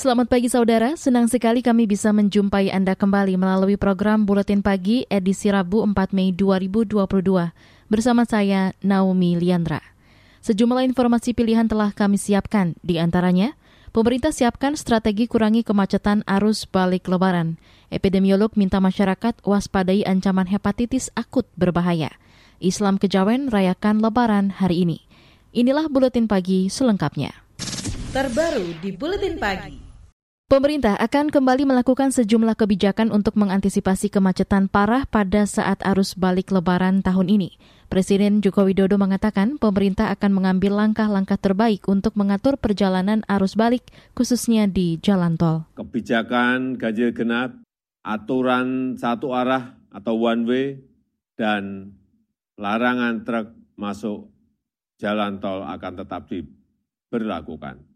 Selamat pagi saudara, senang sekali kami bisa menjumpai Anda kembali melalui program Buletin Pagi edisi Rabu 4 Mei 2022. Bersama saya, Naomi Liandra. Sejumlah informasi pilihan telah kami siapkan, di antaranya, pemerintah siapkan strategi kurangi kemacetan arus balik lebaran. Epidemiolog minta masyarakat waspadai ancaman hepatitis akut berbahaya. Islam Kejawen rayakan lebaran hari ini. Inilah Buletin Pagi selengkapnya. Terbaru di Buletin Pagi. Pemerintah akan kembali melakukan sejumlah kebijakan untuk mengantisipasi kemacetan parah pada saat arus balik Lebaran tahun ini. Presiden Joko Widodo mengatakan pemerintah akan mengambil langkah-langkah terbaik untuk mengatur perjalanan arus balik, khususnya di jalan tol. Kebijakan ganjil genap, aturan satu arah atau one way, dan larangan truk masuk jalan tol akan tetap diberlakukan.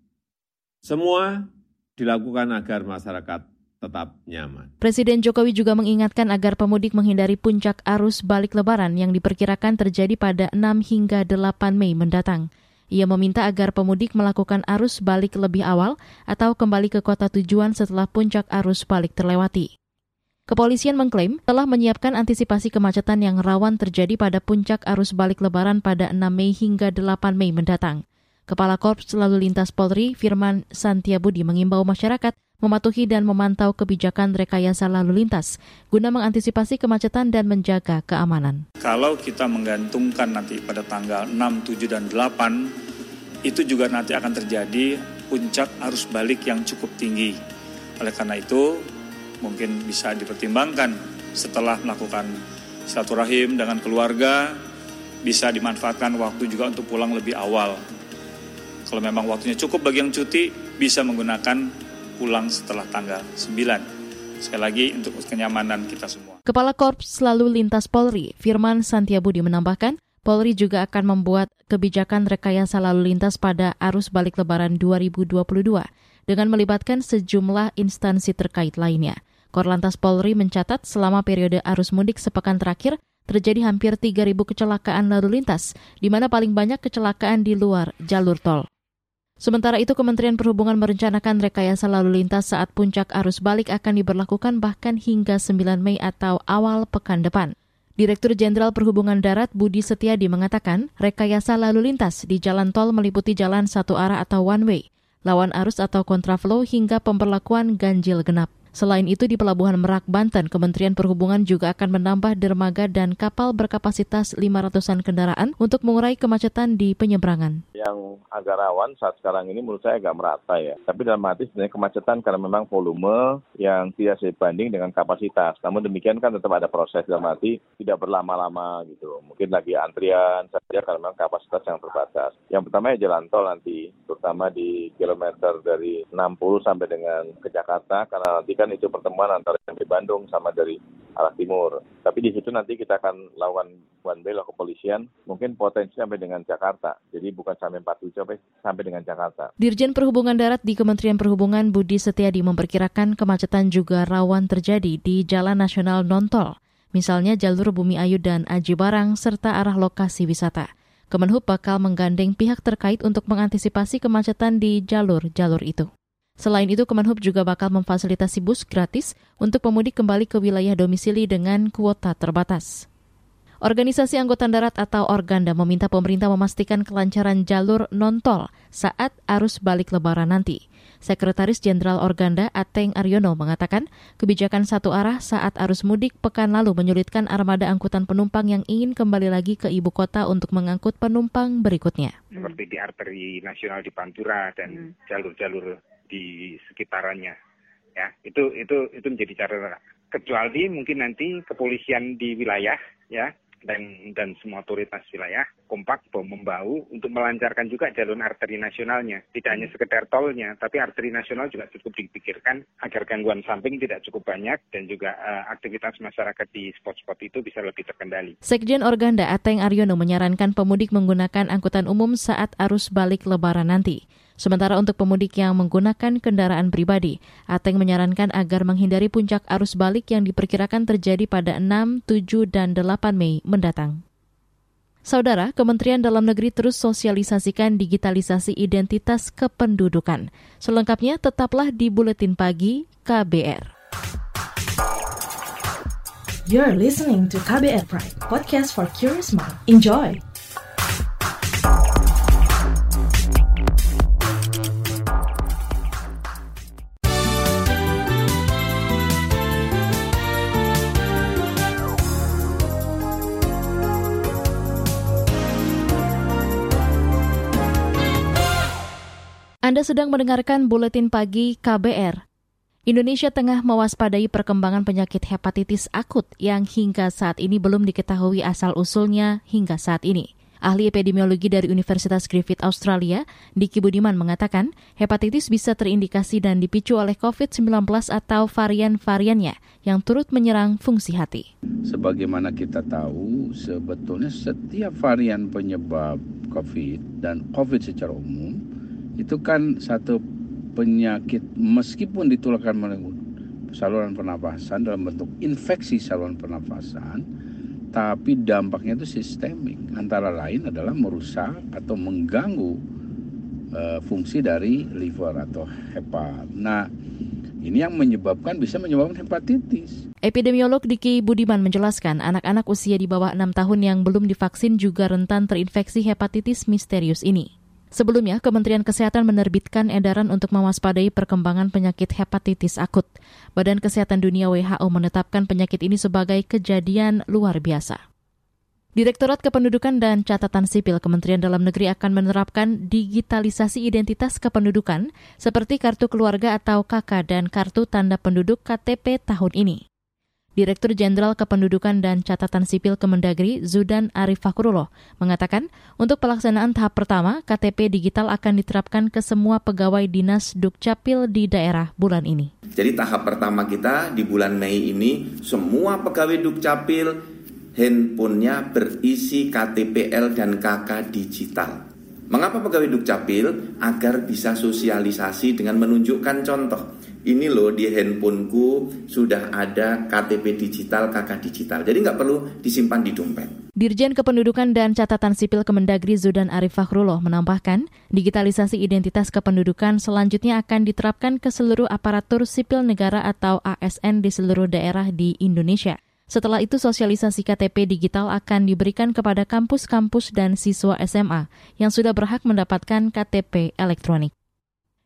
Semua dilakukan agar masyarakat tetap nyaman. Presiden Jokowi juga mengingatkan agar pemudik menghindari puncak arus balik lebaran yang diperkirakan terjadi pada 6 hingga 8 Mei mendatang. Ia meminta agar pemudik melakukan arus balik lebih awal atau kembali ke kota tujuan setelah puncak arus balik terlewati. Kepolisian mengklaim telah menyiapkan antisipasi kemacetan yang rawan terjadi pada puncak arus balik lebaran pada 6 Mei hingga 8 Mei mendatang. Kepala Korps Lalu Lintas Polri, Firman Santiabudi mengimbau masyarakat mematuhi dan memantau kebijakan rekayasa lalu lintas guna mengantisipasi kemacetan dan menjaga keamanan. Kalau kita menggantungkan nanti pada tanggal 6, 7, dan 8, itu juga nanti akan terjadi puncak arus balik yang cukup tinggi. Oleh karena itu, mungkin bisa dipertimbangkan setelah melakukan silaturahim dengan keluarga, bisa dimanfaatkan waktu juga untuk pulang lebih awal kalau memang waktunya cukup bagi yang cuti, bisa menggunakan pulang setelah tanggal 9. Sekali lagi untuk kenyamanan kita semua. Kepala Korps Lalu Lintas Polri, Firman Santiabudi menambahkan, Polri juga akan membuat kebijakan rekayasa lalu lintas pada arus balik lebaran 2022 dengan melibatkan sejumlah instansi terkait lainnya. Korlantas Polri mencatat selama periode arus mudik sepekan terakhir terjadi hampir 3.000 kecelakaan lalu lintas, di mana paling banyak kecelakaan di luar jalur tol. Sementara itu, Kementerian Perhubungan merencanakan rekayasa lalu lintas saat puncak arus balik akan diberlakukan bahkan hingga 9 Mei atau awal pekan depan. Direktur Jenderal Perhubungan Darat Budi Setiadi mengatakan, rekayasa lalu lintas di jalan tol meliputi jalan satu arah atau one way, lawan arus atau kontraflow hingga pemberlakuan ganjil genap. Selain itu di Pelabuhan Merak, Banten, Kementerian Perhubungan juga akan menambah dermaga dan kapal berkapasitas 500-an kendaraan untuk mengurai kemacetan di penyeberangan. Yang agak rawan saat sekarang ini menurut saya agak merata ya. Tapi dalam arti sebenarnya kemacetan karena memang volume yang tidak sebanding dengan kapasitas. Namun demikian kan tetap ada proses dalam arti tidak berlama-lama gitu. Mungkin lagi antrian saja karena memang kapasitas yang terbatas. Yang pertama ya jalan tol nanti, terutama di kilometer dari 60 sampai dengan ke Jakarta karena nanti kan kan itu pertemuan antara di Bandung sama dari arah timur. Tapi di situ nanti kita akan lakukan one way lah kepolisian, mungkin potensi sampai dengan Jakarta. Jadi bukan sampai 47 sampai sampai dengan Jakarta. Dirjen Perhubungan Darat di Kementerian Perhubungan Budi Setiadi memperkirakan kemacetan juga rawan terjadi di jalan nasional non-tol, misalnya jalur Bumi Ayu dan Aji Barang serta arah lokasi wisata. Kemenhub bakal menggandeng pihak terkait untuk mengantisipasi kemacetan di jalur-jalur itu. Selain itu, Kemenhub juga bakal memfasilitasi bus gratis untuk pemudik kembali ke wilayah domisili dengan kuota terbatas. Organisasi Angkutan Darat atau Organda meminta pemerintah memastikan kelancaran jalur non-tol saat arus balik lebaran nanti. Sekretaris Jenderal Organda Ateng Aryono mengatakan kebijakan satu arah saat arus mudik pekan lalu menyulitkan armada angkutan penumpang yang ingin kembali lagi ke ibu kota untuk mengangkut penumpang berikutnya. Seperti di arteri nasional di Pantura dan hmm. jalur-jalur di sekitarannya. Ya, itu itu itu menjadi cara kecuali mungkin nanti kepolisian di wilayah ya dan dan semua otoritas wilayah kompak bom membau untuk melancarkan juga jalur arteri nasionalnya. Tidak hanya sekedar tolnya, tapi arteri nasional juga cukup dipikirkan agar gangguan samping tidak cukup banyak dan juga uh, aktivitas masyarakat di spot-spot itu bisa lebih terkendali. Sekjen Organda Ateng Aryono menyarankan pemudik menggunakan angkutan umum saat arus balik lebaran nanti. Sementara untuk pemudik yang menggunakan kendaraan pribadi, Ateng menyarankan agar menghindari puncak arus balik yang diperkirakan terjadi pada 6, 7, dan 8 Mei mendatang. Saudara, Kementerian Dalam Negeri terus sosialisasikan digitalisasi identitas kependudukan. Selengkapnya tetaplah di Buletin Pagi KBR. You're listening to KBR Pride, podcast for curious mind. Enjoy! Anda sedang mendengarkan buletin pagi KBR. Indonesia tengah mewaspadai perkembangan penyakit hepatitis akut yang hingga saat ini belum diketahui asal-usulnya hingga saat ini. Ahli epidemiologi dari Universitas Griffith Australia, Diki Budiman mengatakan hepatitis bisa terindikasi dan dipicu oleh COVID-19 atau varian-variannya yang turut menyerang fungsi hati. Sebagaimana kita tahu, sebetulnya setiap varian penyebab COVID dan COVID secara umum itu kan satu penyakit meskipun ditularkan melalui saluran pernapasan dalam bentuk infeksi saluran pernapasan tapi dampaknya itu sistemik antara lain adalah merusak atau mengganggu uh, fungsi dari liver atau hepat. Nah, ini yang menyebabkan bisa menyebabkan hepatitis. Epidemiolog Diki Budiman menjelaskan anak-anak usia di bawah 6 tahun yang belum divaksin juga rentan terinfeksi hepatitis misterius ini. Sebelumnya, Kementerian Kesehatan menerbitkan edaran untuk mewaspadai perkembangan penyakit hepatitis akut. Badan Kesehatan Dunia WHO menetapkan penyakit ini sebagai kejadian luar biasa. Direktorat Kependudukan dan Catatan Sipil Kementerian Dalam Negeri akan menerapkan digitalisasi identitas kependudukan seperti kartu keluarga atau KK dan kartu tanda penduduk KTP tahun ini. Direktur Jenderal Kependudukan dan Catatan Sipil Kemendagri Zudan Arif Fakrullah mengatakan untuk pelaksanaan tahap pertama KTP digital akan diterapkan ke semua pegawai dinas Dukcapil di daerah bulan ini. Jadi tahap pertama kita di bulan Mei ini semua pegawai Dukcapil handphonenya berisi KTPL dan KK digital. Mengapa pegawai Dukcapil? Agar bisa sosialisasi dengan menunjukkan contoh ini loh di handphoneku sudah ada KTP digital, KK digital. Jadi nggak perlu disimpan di dompet. Dirjen Kependudukan dan Catatan Sipil Kemendagri Zudan Arif Fakhrullah menambahkan, digitalisasi identitas kependudukan selanjutnya akan diterapkan ke seluruh aparatur sipil negara atau ASN di seluruh daerah di Indonesia. Setelah itu sosialisasi KTP digital akan diberikan kepada kampus-kampus dan siswa SMA yang sudah berhak mendapatkan KTP elektronik.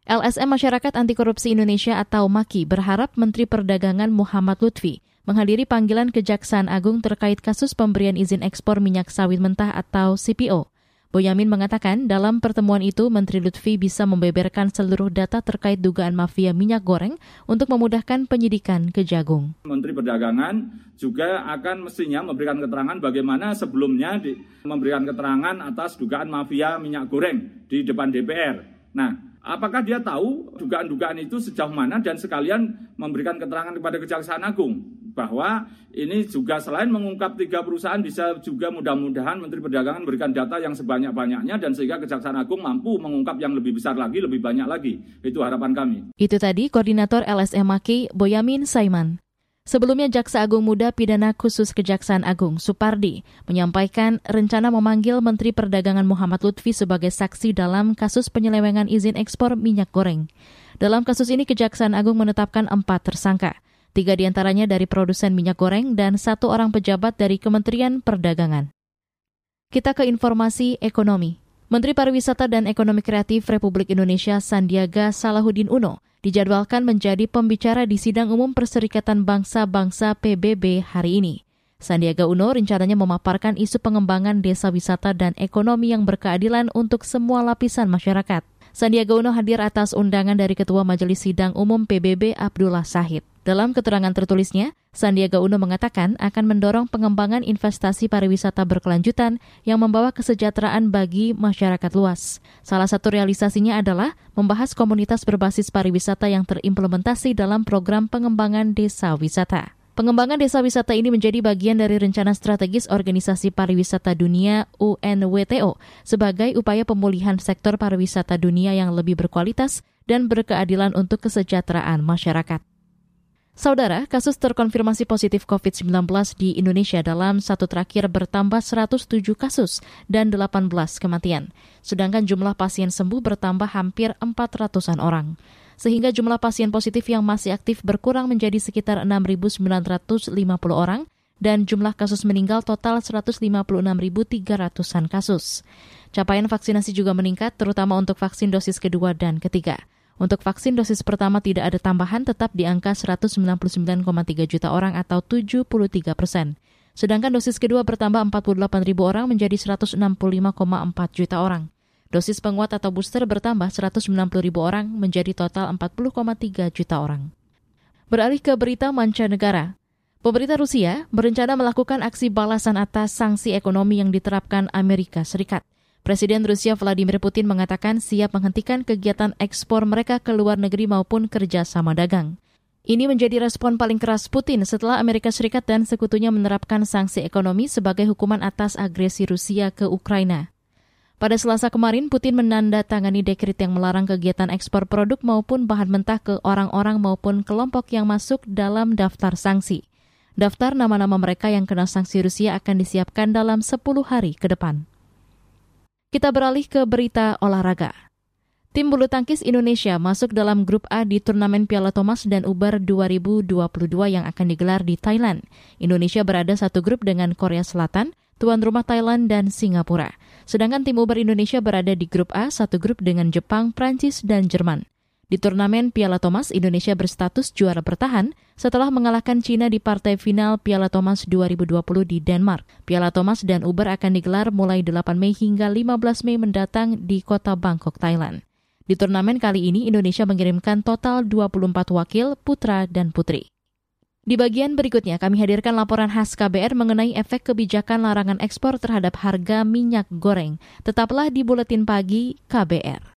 LSM Masyarakat Anti Korupsi Indonesia atau MAKI berharap Menteri Perdagangan Muhammad Lutfi menghadiri panggilan Kejaksaan Agung terkait kasus pemberian izin ekspor minyak sawit mentah atau CPO. Boyamin mengatakan dalam pertemuan itu Menteri Lutfi bisa membeberkan seluruh data terkait dugaan mafia minyak goreng untuk memudahkan penyidikan Kejagung. Menteri Perdagangan juga akan mestinya memberikan keterangan bagaimana sebelumnya memberikan keterangan atas dugaan mafia minyak goreng di depan DPR. Nah, Apakah dia tahu dugaan-dugaan itu sejauh mana dan sekalian memberikan keterangan kepada Kejaksaan Agung bahwa ini juga selain mengungkap tiga perusahaan bisa juga mudah-mudahan Menteri Perdagangan memberikan data yang sebanyak-banyaknya dan sehingga Kejaksaan Agung mampu mengungkap yang lebih besar lagi, lebih banyak lagi. Itu harapan kami. Itu tadi Koordinator LSM Maki Boyamin Saiman. Sebelumnya Jaksa Agung Muda Pidana Khusus Kejaksaan Agung Supardi menyampaikan rencana memanggil Menteri Perdagangan Muhammad Lutfi sebagai saksi dalam kasus penyelewengan izin ekspor minyak goreng. Dalam kasus ini Kejaksaan Agung menetapkan empat tersangka. Tiga di antaranya dari produsen minyak goreng dan satu orang pejabat dari Kementerian Perdagangan. Kita ke informasi ekonomi. Menteri Pariwisata dan Ekonomi Kreatif Republik Indonesia Sandiaga Salahuddin Uno dijadwalkan menjadi pembicara di sidang umum Perserikatan Bangsa-Bangsa PBB hari ini. Sandiaga Uno rencananya memaparkan isu pengembangan desa wisata dan ekonomi yang berkeadilan untuk semua lapisan masyarakat. Sandiaga Uno hadir atas undangan dari Ketua Majelis Sidang Umum PBB Abdullah Sahid. Dalam keterangan tertulisnya, Sandiaga Uno mengatakan akan mendorong pengembangan investasi pariwisata berkelanjutan yang membawa kesejahteraan bagi masyarakat luas. Salah satu realisasinya adalah membahas komunitas berbasis pariwisata yang terimplementasi dalam program pengembangan desa wisata. Pengembangan desa wisata ini menjadi bagian dari rencana strategis Organisasi Pariwisata Dunia UNWTO sebagai upaya pemulihan sektor pariwisata dunia yang lebih berkualitas dan berkeadilan untuk kesejahteraan masyarakat. Saudara, kasus terkonfirmasi positif COVID-19 di Indonesia dalam satu terakhir bertambah 107 kasus dan 18 kematian. Sedangkan jumlah pasien sembuh bertambah hampir 400-an orang sehingga jumlah pasien positif yang masih aktif berkurang menjadi sekitar 6.950 orang dan jumlah kasus meninggal total 156.300-an kasus. Capaian vaksinasi juga meningkat terutama untuk vaksin dosis kedua dan ketiga. Untuk vaksin dosis pertama tidak ada tambahan tetap di angka 199,3 juta orang atau 73 persen. Sedangkan dosis kedua bertambah 48 ribu orang menjadi 165,4 juta orang. Dosis penguat atau booster bertambah 190 ribu orang menjadi total 40,3 juta orang. Beralih ke berita mancanegara. Pemerintah Rusia berencana melakukan aksi balasan atas sanksi ekonomi yang diterapkan Amerika Serikat. Presiden Rusia Vladimir Putin mengatakan siap menghentikan kegiatan ekspor mereka ke luar negeri maupun kerjasama dagang. Ini menjadi respon paling keras Putin setelah Amerika Serikat dan sekutunya menerapkan sanksi ekonomi sebagai hukuman atas agresi Rusia ke Ukraina. Pada Selasa kemarin, Putin menandatangani dekret yang melarang kegiatan ekspor produk maupun bahan mentah ke orang-orang maupun kelompok yang masuk dalam daftar sanksi. Daftar nama-nama mereka yang kena sanksi Rusia akan disiapkan dalam 10 hari ke depan. Kita beralih ke berita olahraga. Tim bulu tangkis Indonesia masuk dalam grup A di turnamen Piala Thomas dan Uber 2022 yang akan digelar di Thailand. Indonesia berada satu grup dengan Korea Selatan, tuan rumah Thailand dan Singapura. Sedangkan tim Uber Indonesia berada di grup A, satu grup dengan Jepang, Prancis, dan Jerman. Di turnamen Piala Thomas, Indonesia berstatus juara bertahan setelah mengalahkan Cina di partai final Piala Thomas 2020 di Denmark. Piala Thomas dan Uber akan digelar mulai 8 Mei hingga 15 Mei mendatang di kota Bangkok, Thailand. Di turnamen kali ini, Indonesia mengirimkan total 24 wakil putra dan putri. Di bagian berikutnya kami hadirkan laporan khas KBR mengenai efek kebijakan larangan ekspor terhadap harga minyak goreng. Tetaplah di Buletin Pagi KBR.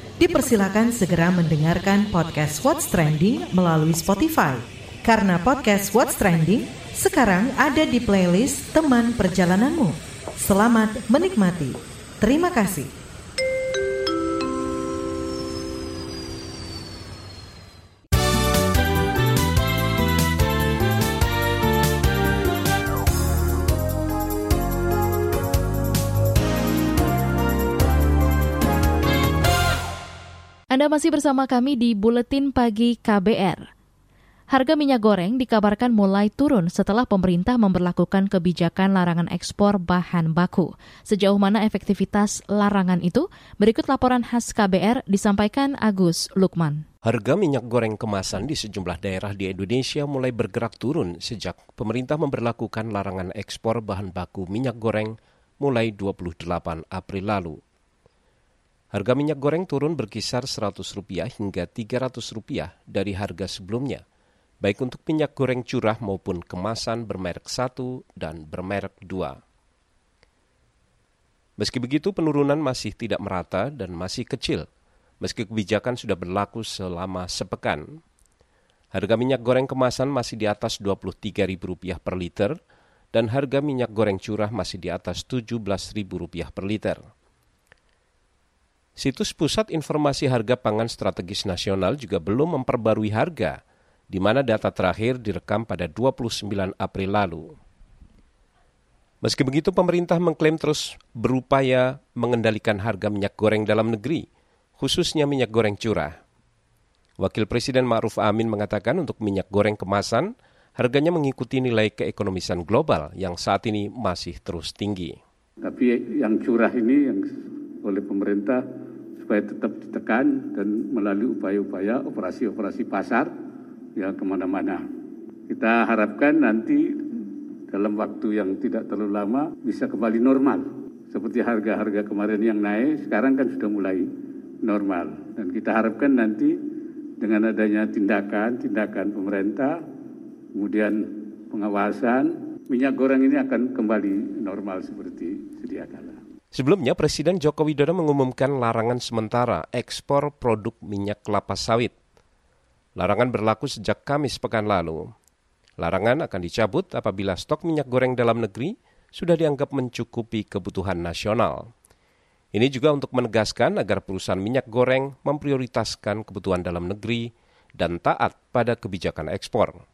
dipersilakan segera mendengarkan podcast What's Trending melalui Spotify. Karena podcast What's Trending sekarang ada di playlist teman perjalananmu. Selamat menikmati. Terima kasih. Anda masih bersama kami di Buletin Pagi KBR. Harga minyak goreng dikabarkan mulai turun setelah pemerintah memperlakukan kebijakan larangan ekspor bahan baku. Sejauh mana efektivitas larangan itu? Berikut laporan khas KBR disampaikan Agus Lukman. Harga minyak goreng kemasan di sejumlah daerah di Indonesia mulai bergerak turun sejak pemerintah memperlakukan larangan ekspor bahan baku minyak goreng mulai 28 April lalu. Harga minyak goreng turun berkisar Rp100 hingga Rp300 dari harga sebelumnya, baik untuk minyak goreng curah maupun kemasan bermerek 1 dan bermerek 2. Meski begitu, penurunan masih tidak merata dan masih kecil, meski kebijakan sudah berlaku selama sepekan. Harga minyak goreng kemasan masih di atas Rp23.000 per liter dan harga minyak goreng curah masih di atas Rp17.000 per liter. Situs Pusat Informasi Harga Pangan Strategis Nasional juga belum memperbarui harga, di mana data terakhir direkam pada 29 April lalu. Meski begitu, pemerintah mengklaim terus berupaya mengendalikan harga minyak goreng dalam negeri, khususnya minyak goreng curah. Wakil Presiden Ma'ruf Amin mengatakan untuk minyak goreng kemasan, harganya mengikuti nilai keekonomisan global yang saat ini masih terus tinggi. Tapi yang curah ini yang oleh pemerintah supaya tetap ditekan dan melalui upaya-upaya operasi-operasi pasar ya ke mana-mana. Kita harapkan nanti dalam waktu yang tidak terlalu lama bisa kembali normal. Seperti harga-harga kemarin yang naik, sekarang kan sudah mulai normal. Dan kita harapkan nanti dengan adanya tindakan-tindakan pemerintah, kemudian pengawasan, minyak goreng ini akan kembali normal seperti sedia kala. Sebelumnya, Presiden Joko Widodo mengumumkan larangan sementara ekspor produk minyak kelapa sawit. Larangan berlaku sejak Kamis pekan lalu. Larangan akan dicabut apabila stok minyak goreng dalam negeri sudah dianggap mencukupi kebutuhan nasional. Ini juga untuk menegaskan agar perusahaan minyak goreng memprioritaskan kebutuhan dalam negeri dan taat pada kebijakan ekspor.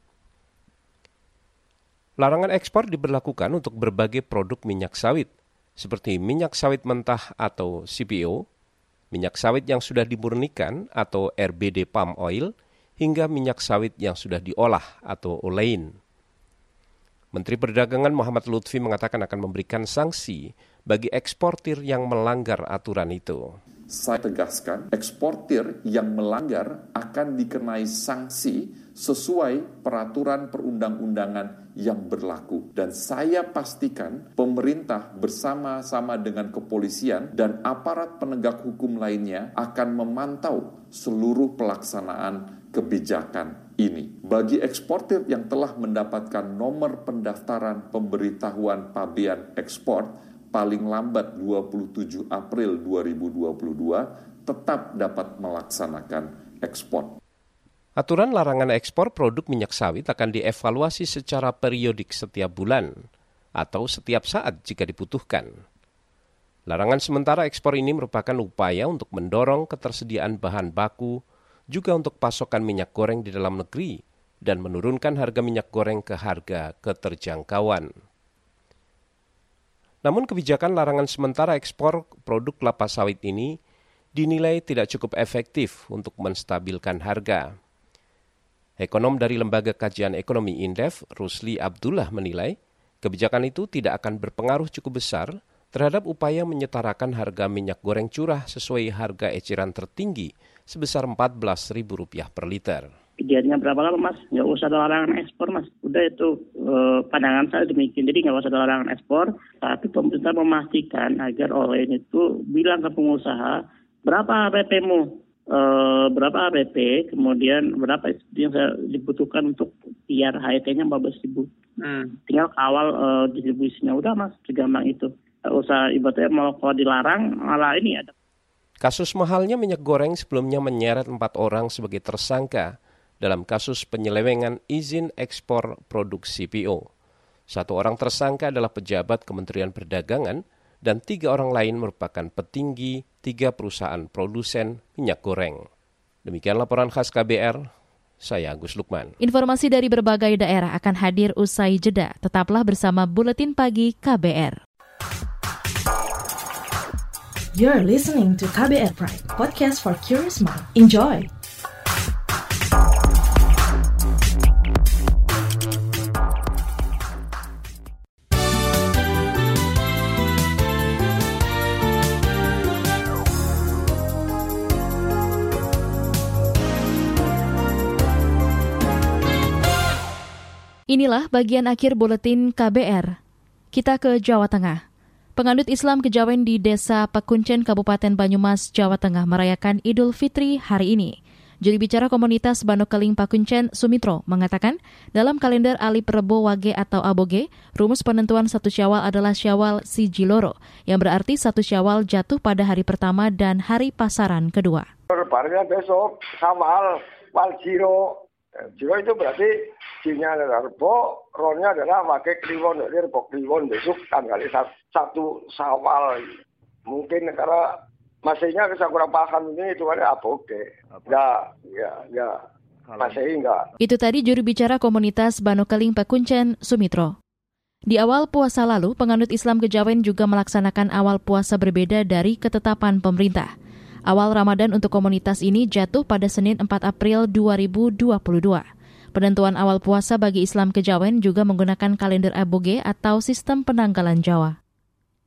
Larangan ekspor diberlakukan untuk berbagai produk minyak sawit, seperti minyak sawit mentah atau CPO, minyak sawit yang sudah dimurnikan atau RBD palm oil, hingga minyak sawit yang sudah diolah atau olein. Menteri Perdagangan Muhammad Lutfi mengatakan akan memberikan sanksi bagi eksportir yang melanggar aturan itu. Saya tegaskan, eksportir yang melanggar akan dikenai sanksi sesuai peraturan perundang-undangan yang berlaku. Dan saya pastikan pemerintah bersama-sama dengan kepolisian dan aparat penegak hukum lainnya akan memantau seluruh pelaksanaan kebijakan ini. Bagi eksportir yang telah mendapatkan nomor pendaftaran pemberitahuan pabean ekspor, paling lambat 27 April 2022 tetap dapat melaksanakan ekspor. Aturan larangan ekspor produk minyak sawit akan dievaluasi secara periodik setiap bulan atau setiap saat jika dibutuhkan. Larangan sementara ekspor ini merupakan upaya untuk mendorong ketersediaan bahan baku, juga untuk pasokan minyak goreng di dalam negeri, dan menurunkan harga minyak goreng ke harga keterjangkauan. Namun kebijakan larangan sementara ekspor produk kelapa sawit ini dinilai tidak cukup efektif untuk menstabilkan harga. Ekonom dari Lembaga Kajian Ekonomi Indef, Rusli Abdullah menilai, kebijakan itu tidak akan berpengaruh cukup besar terhadap upaya menyetarakan harga minyak goreng curah sesuai harga eceran tertinggi sebesar Rp14.000 per liter kejadiannya berapa lama mas? Nggak usah ada larangan ekspor mas. Udah itu eh, pandangan saya demikian. Jadi nggak usah ada larangan ekspor tapi pemerintah memastikan agar oleh itu bilang ke pengusaha berapa HPP-mu eh, berapa HPP kemudian berapa yang saya dibutuhkan untuk biar HET-nya 14 ribu hmm. tinggal kawal eh, distribusinya. Udah mas segampang itu. Nggak usah ibaratnya mau kalau dilarang malah ini ada. Kasus mahalnya minyak goreng sebelumnya menyeret empat orang sebagai tersangka dalam kasus penyelewengan izin ekspor produk CPO. Satu orang tersangka adalah pejabat Kementerian Perdagangan dan tiga orang lain merupakan petinggi tiga perusahaan produsen minyak goreng. Demikian laporan khas KBR, saya Agus Lukman. Informasi dari berbagai daerah akan hadir usai jeda. Tetaplah bersama Buletin Pagi KBR. You're listening to KBR Pride, podcast for curious mind. Enjoy! Inilah bagian akhir buletin KBR. Kita ke Jawa Tengah. Penganut Islam Kejawen di Desa Pekuncen, Kabupaten Banyumas, Jawa Tengah merayakan Idul Fitri hari ini. Juri bicara komunitas Banokeling Pakuncen, Sumitro, mengatakan dalam kalender Ali Perebo Wage atau Aboge, rumus penentuan satu syawal adalah syawal si Jiloro, yang berarti satu syawal jatuh pada hari pertama dan hari pasaran kedua. Lebarannya besok, syawal, waljiro, Jiro itu berarti J-nya adalah rebo, ronnya adalah pakai kliwon, jadi rebo kliwon besok tanggal satu sawal. Mungkin karena masihnya saya kurang paham ini itu kan apa oke. Enggak, ya, ya. Masih enggak. Itu tadi juru bicara komunitas Banokeling Pekuncen, Sumitro. Di awal puasa lalu, penganut Islam Kejawen juga melaksanakan awal puasa berbeda dari ketetapan pemerintah. Awal Ramadan untuk komunitas ini jatuh pada Senin 4 April 2022. Penentuan awal puasa bagi Islam Kejawen juga menggunakan kalender aboge atau sistem penanggalan Jawa.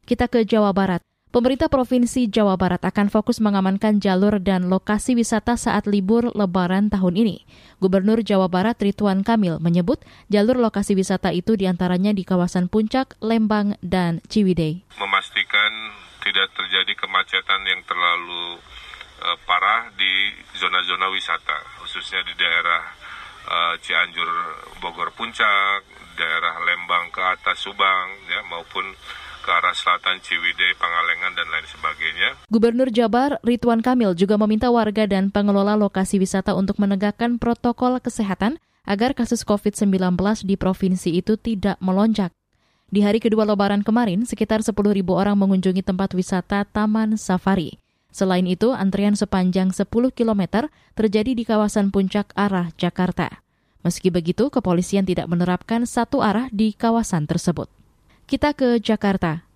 Kita ke Jawa Barat. Pemerintah Provinsi Jawa Barat akan fokus mengamankan jalur dan lokasi wisata saat libur Lebaran tahun ini. Gubernur Jawa Barat Ridwan Kamil menyebut jalur lokasi wisata itu di antaranya di kawasan Puncak, Lembang, dan Ciwidey. Memastikan tidak terjadi kemacetan yang terlalu uh, parah di zona-zona wisata, khususnya di daerah uh, Cianjur, Bogor Puncak, daerah Lembang ke atas Subang, ya maupun ke arah selatan Ciwidey, Pangalengan, dan lain sebagainya. Gubernur Jabar Ridwan Kamil juga meminta warga dan pengelola lokasi wisata untuk menegakkan protokol kesehatan agar kasus COVID-19 di provinsi itu tidak melonjak. Di hari kedua lebaran kemarin, sekitar 10.000 orang mengunjungi tempat wisata Taman Safari. Selain itu, antrian sepanjang 10 km terjadi di kawasan puncak arah Jakarta. Meski begitu, kepolisian tidak menerapkan satu arah di kawasan tersebut. Kita ke Jakarta.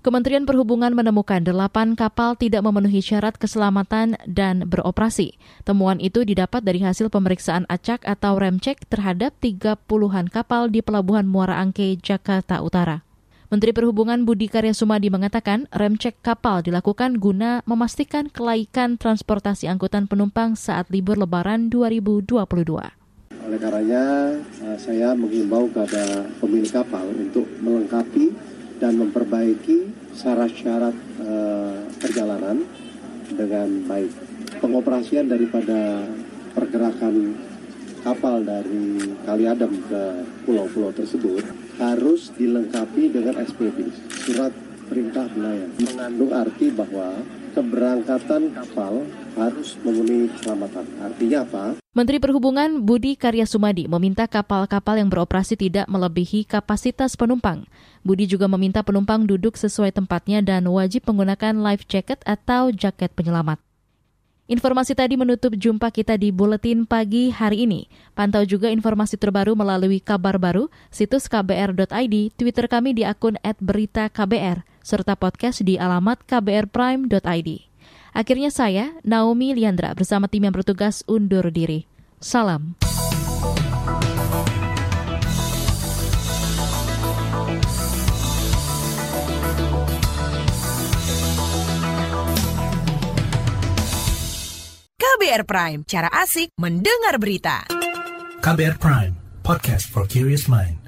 Kementerian Perhubungan menemukan delapan kapal tidak memenuhi syarat keselamatan dan beroperasi. Temuan itu didapat dari hasil pemeriksaan acak atau remcek terhadap tiga puluhan kapal di Pelabuhan Muara Angke, Jakarta Utara. Menteri Perhubungan Budi Karya Sumadi mengatakan remcek kapal dilakukan guna memastikan kelaikan transportasi angkutan penumpang saat libur Lebaran 2022. Oleh karenanya, eh, saya mengimbau kepada pemilik kapal untuk melengkapi dan memperbaiki syarat-syarat uh, perjalanan dengan baik. Pengoperasian daripada pergerakan kapal dari Kaliadem ke pulau-pulau tersebut harus dilengkapi dengan SPB, surat perintah nelayan. Mengandung arti bahwa keberangkatan kapal harus memenuhi keselamatan. Artinya apa? Menteri Perhubungan Budi Karya Sumadi meminta kapal-kapal yang beroperasi tidak melebihi kapasitas penumpang. Budi juga meminta penumpang duduk sesuai tempatnya dan wajib menggunakan life jacket atau jaket penyelamat. Informasi tadi menutup jumpa kita di Buletin Pagi hari ini. Pantau juga informasi terbaru melalui kabar baru, situs kbr.id, Twitter kami di akun @beritaKBR, serta podcast di alamat kbrprime.id. Akhirnya saya, Naomi Liandra, bersama tim yang bertugas undur diri. Salam. KBR Prime, cara asik mendengar berita. KBR Prime, podcast for curious mind.